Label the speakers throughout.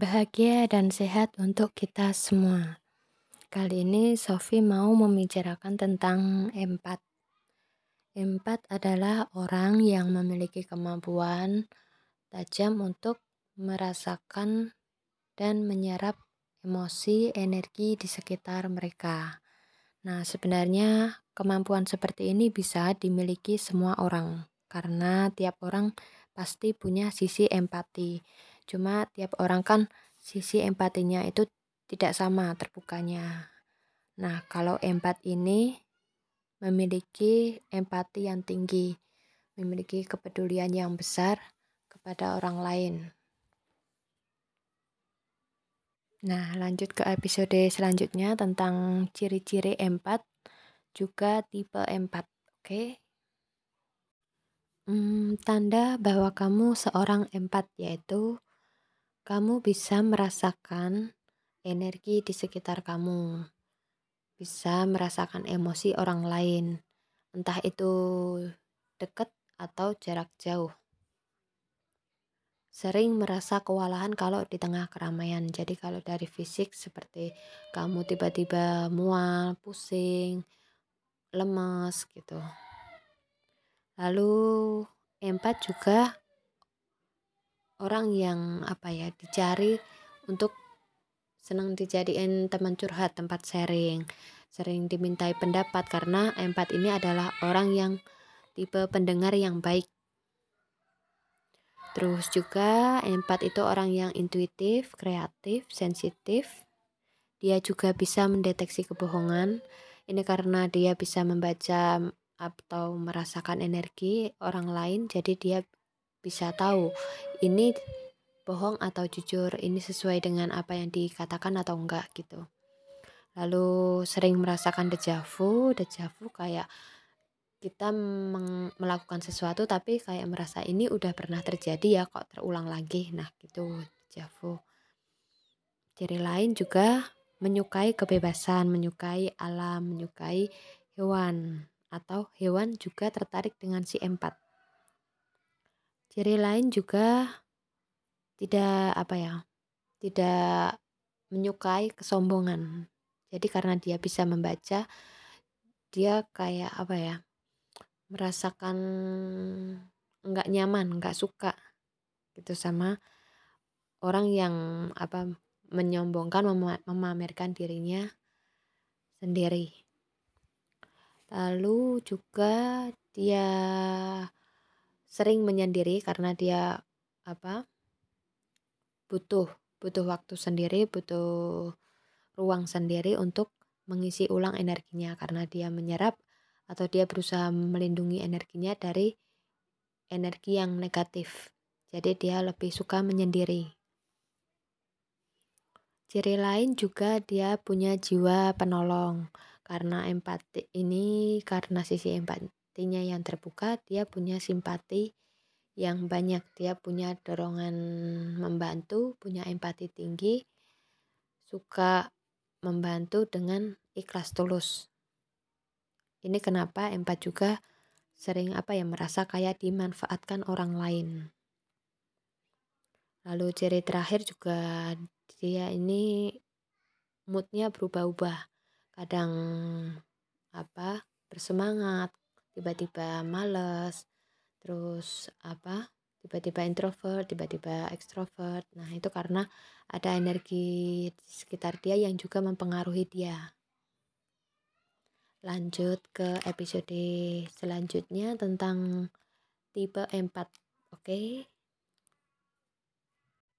Speaker 1: Bahagia dan sehat untuk kita semua. Kali ini Sofi mau membicarakan tentang empat. Empat adalah orang yang memiliki kemampuan tajam untuk merasakan dan menyerap emosi, energi di sekitar mereka. Nah, sebenarnya kemampuan seperti ini bisa dimiliki semua orang karena tiap orang pasti punya sisi empati Cuma tiap orang kan sisi empatinya itu tidak sama terbukanya. Nah, kalau empat ini memiliki empati yang tinggi, memiliki kepedulian yang besar kepada orang lain. Nah, lanjut ke episode selanjutnya tentang ciri-ciri empat, juga tipe empat. Oke. Hmm, tanda bahwa kamu seorang empat yaitu kamu bisa merasakan energi di sekitar kamu, bisa merasakan emosi orang lain, entah itu dekat atau jarak jauh. Sering merasa kewalahan kalau di tengah keramaian. Jadi kalau dari fisik seperti kamu tiba-tiba mual, pusing, lemas gitu. Lalu empat juga orang yang apa ya dicari untuk senang dijadiin teman curhat tempat sharing. Sering dimintai pendapat karena empat ini adalah orang yang tipe pendengar yang baik. Terus juga empat itu orang yang intuitif kreatif sensitif. Dia juga bisa mendeteksi kebohongan. Ini karena dia bisa membaca atau merasakan energi orang lain jadi dia bisa tahu ini bohong atau jujur, ini sesuai dengan apa yang dikatakan atau enggak gitu. Lalu sering merasakan dejavu, dejavu kayak kita melakukan sesuatu tapi kayak merasa ini udah pernah terjadi ya kok terulang lagi. Nah, gitu dejavu. Ciri lain juga menyukai kebebasan, menyukai alam, menyukai hewan atau hewan juga tertarik dengan si empat. Ciri lain juga tidak apa ya, tidak menyukai kesombongan. Jadi karena dia bisa membaca, dia kayak apa ya, merasakan nggak nyaman, nggak suka gitu sama orang yang apa menyombongkan memamerkan dirinya sendiri. Lalu juga dia sering menyendiri karena dia apa butuh butuh waktu sendiri butuh ruang sendiri untuk mengisi ulang energinya. Karena dia menyerap atau dia berusaha melindungi energinya dari energi yang negatif. Jadi dia lebih suka menyendiri. Ciri lain juga dia punya jiwa penolong. Karena empati ini karena sisi empati hatinya yang terbuka, dia punya simpati yang banyak, dia punya dorongan membantu, punya empati tinggi, suka membantu dengan ikhlas tulus. Ini kenapa empat juga sering apa ya merasa kayak dimanfaatkan orang lain. Lalu ciri terakhir juga dia ini moodnya berubah-ubah. Kadang apa bersemangat, tiba-tiba males terus apa tiba-tiba introvert tiba-tiba ekstrovert nah itu karena ada energi sekitar dia yang juga mempengaruhi dia. Lanjut ke episode selanjutnya tentang tipe empat oke? Okay?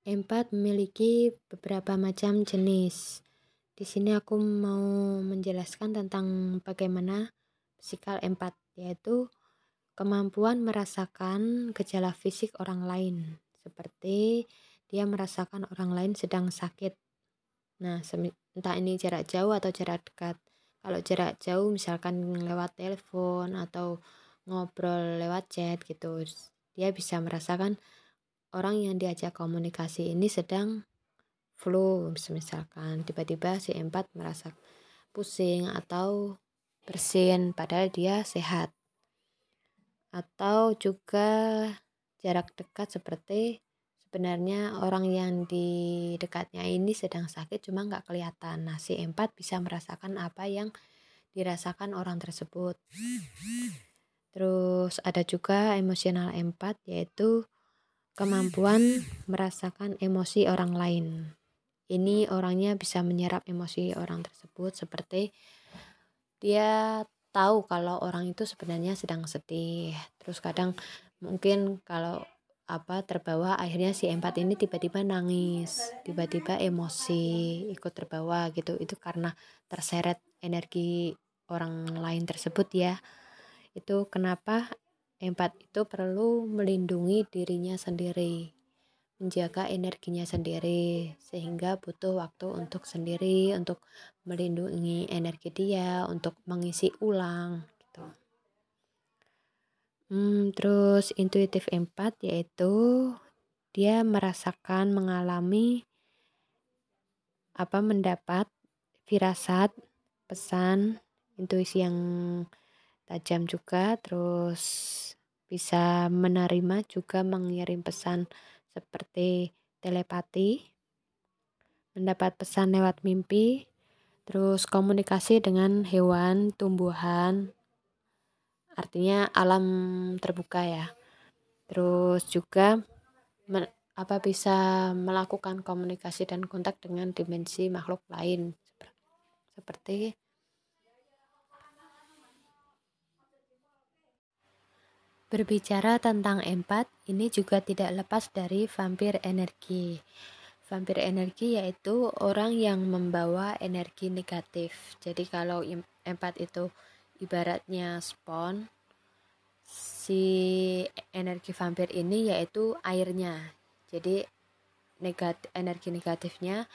Speaker 1: empat memiliki beberapa macam jenis. Di sini aku mau menjelaskan tentang bagaimana psikal empat yaitu kemampuan merasakan gejala fisik orang lain, seperti dia merasakan orang lain sedang sakit. Nah, entah ini jarak jauh atau jarak dekat. Kalau jarak jauh misalkan lewat telepon atau ngobrol lewat chat gitu, dia bisa merasakan orang yang diajak komunikasi ini sedang flu misalkan tiba-tiba si empat merasa pusing atau bersin padahal dia sehat. Atau juga jarak dekat seperti sebenarnya orang yang di dekatnya ini sedang sakit cuma nggak kelihatan. Nah si empat bisa merasakan apa yang dirasakan orang tersebut. Terus ada juga emosional empat yaitu kemampuan merasakan emosi orang lain. Ini orangnya bisa menyerap emosi orang tersebut seperti dia tahu kalau orang itu sebenarnya sedang sedih. Terus kadang mungkin kalau apa terbawa akhirnya si empat ini tiba-tiba nangis tiba-tiba emosi ikut terbawa gitu. Itu karena terseret energi orang lain tersebut ya. Itu kenapa empat itu perlu melindungi dirinya sendiri menjaga energinya sendiri sehingga butuh waktu untuk sendiri untuk melindungi energi dia untuk mengisi ulang Hmm, terus intuitif empat yaitu dia merasakan mengalami apa mendapat firasat, pesan, intuisi yang tajam juga terus bisa menerima juga mengirim pesan seperti telepati, mendapat pesan lewat mimpi, terus komunikasi dengan hewan, tumbuhan, artinya alam terbuka ya. Terus juga men, apa bisa melakukan komunikasi dan kontak dengan dimensi makhluk lain seperti Berbicara tentang empat, ini juga tidak lepas dari vampir energi. Vampir energi yaitu orang yang membawa energi negatif. Jadi kalau empat itu ibaratnya spon si energi vampir ini yaitu airnya jadi negatif energi negatifnya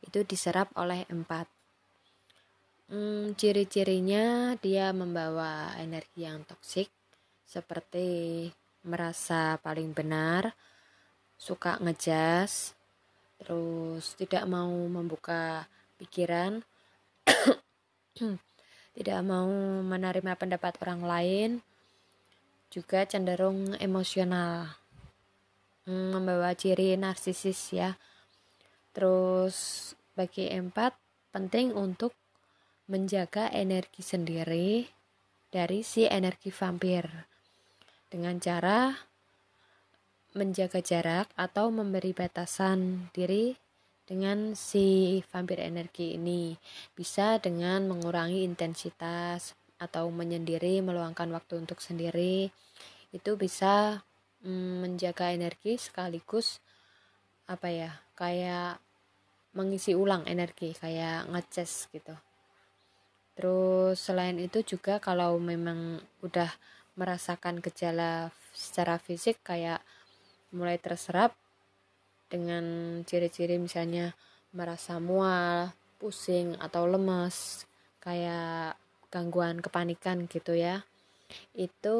Speaker 1: itu diserap oleh empat hmm, ciri-cirinya dia membawa energi yang toksik seperti merasa paling benar suka ngejas terus tidak mau membuka pikiran tidak mau menerima pendapat orang lain, juga cenderung emosional, hmm, membawa ciri narsisis ya. Terus bagi empat penting untuk menjaga energi sendiri dari si energi vampir dengan cara menjaga jarak atau memberi batasan diri dengan si vampir energi ini. Bisa dengan mengurangi intensitas atau menyendiri meluangkan waktu untuk sendiri. Itu bisa mm, menjaga energi sekaligus apa ya kayak mengisi ulang energi kayak ngeces gitu. Terus selain itu juga kalau memang udah merasakan gejala secara fisik kayak mulai terserap dengan ciri-ciri misalnya merasa mual, pusing atau lemas, kayak gangguan kepanikan gitu ya. Itu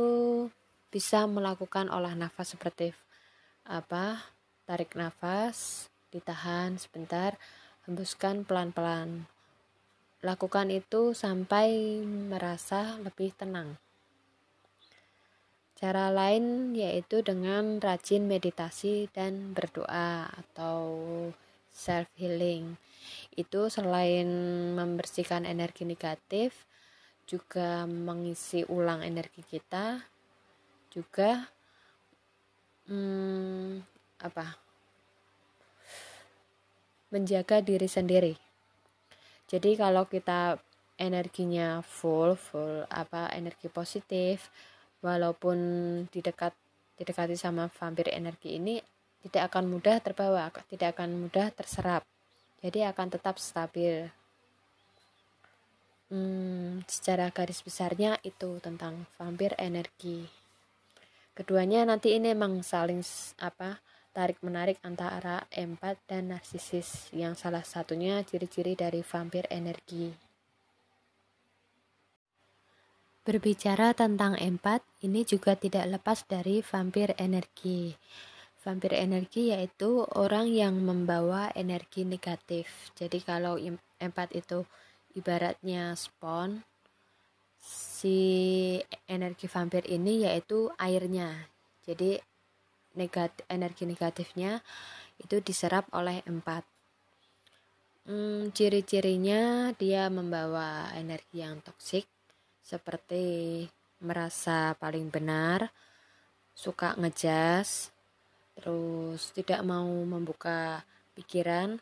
Speaker 1: bisa melakukan olah nafas seperti apa? Tarik nafas, ditahan sebentar, hembuskan pelan-pelan. Lakukan itu sampai merasa lebih tenang. Cara lain yaitu dengan rajin meditasi dan berdoa atau self healing. Itu selain membersihkan energi negatif, juga mengisi ulang energi kita, juga hmm, apa? menjaga diri sendiri. Jadi kalau kita energinya full, full apa energi positif, walaupun didekat didekati sama vampir energi ini tidak akan mudah terbawa, tidak akan mudah terserap. Jadi akan tetap stabil. Hmm, secara garis besarnya itu tentang vampir energi. Keduanya nanti ini memang saling apa tarik menarik antara empat dan narsisis yang salah satunya ciri-ciri dari vampir energi. Berbicara tentang empat, ini juga tidak lepas dari vampir energi. Vampir energi yaitu orang yang membawa energi negatif. Jadi kalau empat itu ibaratnya spon, si energi vampir ini yaitu airnya. Jadi negatif, energi negatifnya itu diserap oleh empat hmm, ciri-cirinya dia membawa energi yang toksik seperti merasa paling benar suka ngejas terus tidak mau membuka pikiran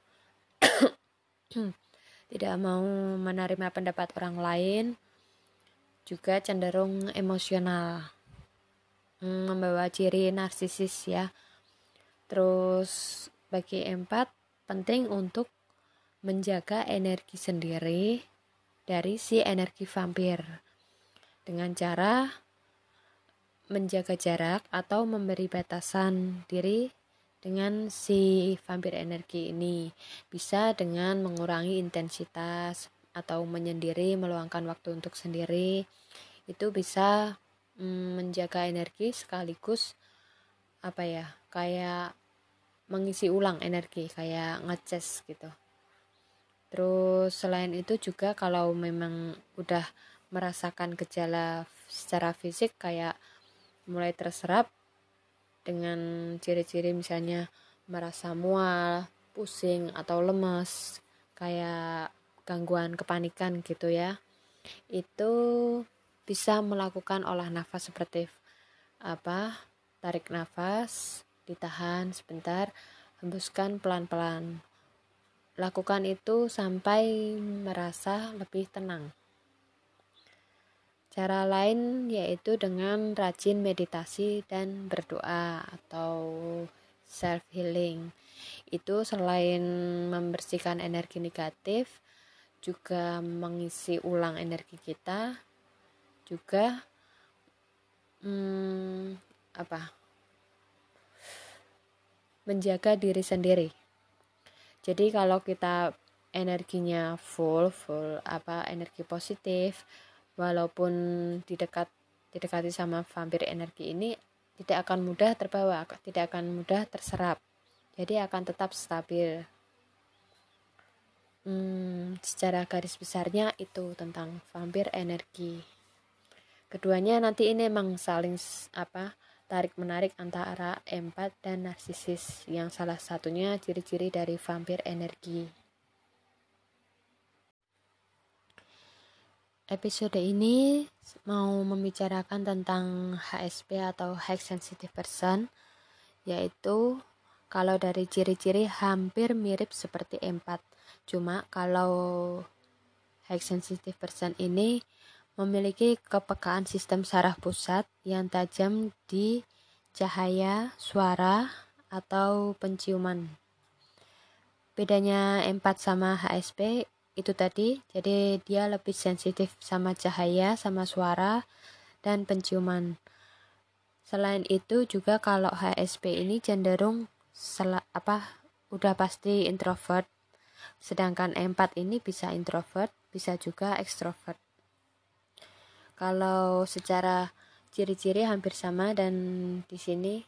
Speaker 1: tidak mau menerima pendapat orang lain juga cenderung emosional hmm, membawa ciri narsisis ya. Terus bagi empat penting untuk menjaga energi sendiri dari si energi vampir dengan cara menjaga jarak atau memberi batasan diri dengan si vampir energi ini. Bisa dengan mengurangi intensitas atau menyendiri meluangkan waktu untuk sendiri. Itu bisa mm, menjaga energi sekaligus apa ya kayak mengisi ulang energi kayak ngeces gitu. Terus selain itu juga kalau memang udah merasakan gejala secara fisik kayak mulai terserap dengan ciri-ciri misalnya merasa mual, pusing atau lemas, kayak gangguan kepanikan gitu ya. Itu bisa melakukan olah nafas seperti apa? Tarik nafas, ditahan sebentar, hembuskan pelan-pelan. Lakukan itu sampai merasa lebih tenang. Cara lain yaitu dengan rajin meditasi dan berdoa atau self healing. Itu selain membersihkan energi negatif, juga mengisi ulang energi kita, juga hmm, apa? menjaga diri sendiri. Jadi kalau kita energinya full, full apa energi positif, walaupun didekat didekati sama vampir energi ini tidak akan mudah terbawa, tidak akan mudah terserap. Jadi akan tetap stabil. Hmm, secara garis besarnya itu tentang vampir energi. Keduanya nanti ini memang saling apa tarik menarik antara empat dan narsisis yang salah satunya ciri-ciri dari vampir energi. Episode ini mau membicarakan tentang HSP atau High Sensitive Person, yaitu kalau dari ciri-ciri hampir mirip seperti empat. Cuma kalau High Sensitive Person ini memiliki kepekaan sistem saraf pusat yang tajam di cahaya, suara, atau penciuman. Bedanya empat sama HSP itu tadi. Jadi dia lebih sensitif sama cahaya sama suara dan penciuman. Selain itu juga kalau HSP ini cenderung sel apa udah pasti introvert. Sedangkan empat ini bisa introvert bisa juga ekstrovert kalau secara ciri-ciri hampir sama dan di sini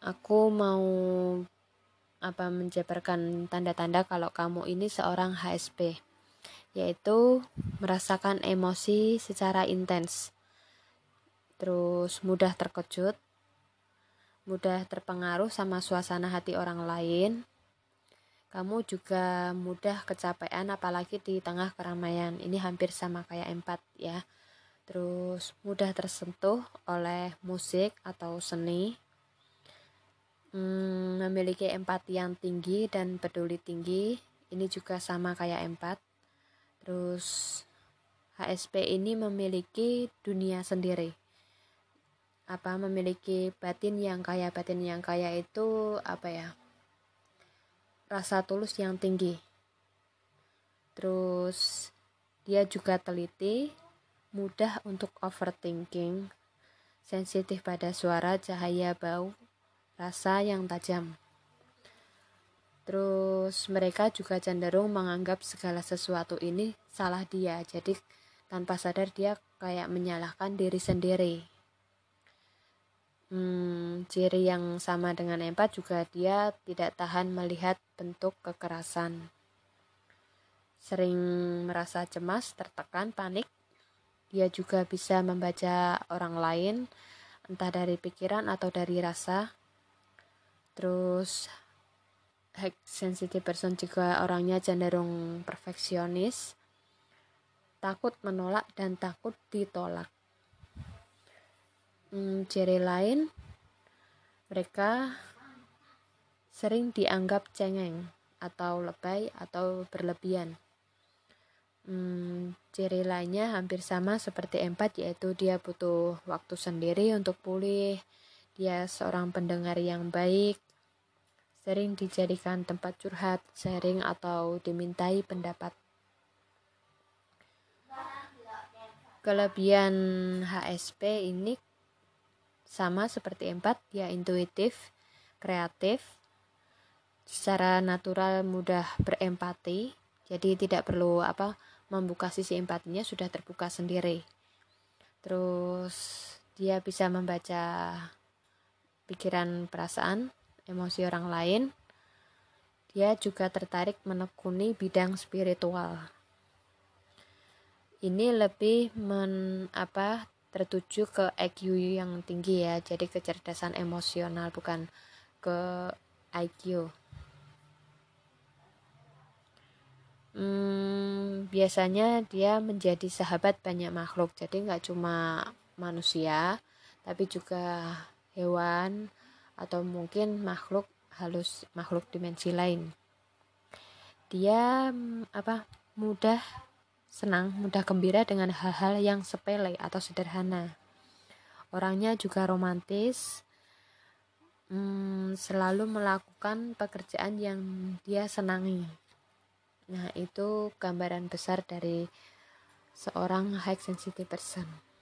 Speaker 1: aku mau apa menjabarkan tanda-tanda kalau kamu ini seorang HSP yaitu merasakan emosi secara intens terus mudah terkejut mudah terpengaruh sama suasana hati orang lain. Kamu juga mudah kecapean apalagi di tengah keramaian. Ini hampir sama kayak empat ya. Terus mudah tersentuh oleh musik atau seni hmm, memiliki empati yang tinggi dan peduli tinggi. Ini juga sama kayak empat. Terus HSP ini memiliki dunia sendiri. Apa memiliki batin yang kaya. Batin yang kaya itu apa ya rasa tulus yang tinggi. Terus dia juga teliti mudah untuk overthinking sensitif pada suara cahaya bau rasa yang tajam. Terus mereka juga cenderung menganggap segala sesuatu ini salah dia. Jadi tanpa sadar dia kayak menyalahkan diri sendiri. Hmm, ciri yang sama dengan empat juga dia tidak tahan melihat bentuk kekerasan. Sering merasa cemas, tertekan, panik. Dia juga bisa membaca orang lain entah dari pikiran atau dari rasa terus high sensitive person juga orangnya cenderung perfeksionis takut menolak dan takut ditolak. Hmm, ciri lain mereka sering dianggap cengeng atau lebay atau berlebihan. Hmm, ciri lainnya hampir sama seperti empat yaitu dia butuh waktu sendiri untuk pulih. Dia seorang pendengar yang baik sering dijadikan tempat curhat, sharing, atau dimintai pendapat. Kelebihan HSP ini sama seperti empat, dia intuitif, kreatif, secara natural mudah berempati, jadi tidak perlu apa membuka sisi empatinya sudah terbuka sendiri. Terus dia bisa membaca pikiran perasaan emosi orang lain, dia juga tertarik menekuni bidang spiritual. Ini lebih men apa tertuju ke IQ yang tinggi ya, jadi kecerdasan emosional bukan ke IQ. Hmm, biasanya dia menjadi sahabat banyak makhluk, jadi nggak cuma manusia, tapi juga hewan, atau mungkin makhluk halus makhluk dimensi lain. Dia mm, apa mudah senang mudah gembira dengan hal-hal yang sepele atau sederhana. Orangnya juga romantis hmm, selalu melakukan pekerjaan yang dia senangi. Nah itu gambaran besar dari seorang high sensitive person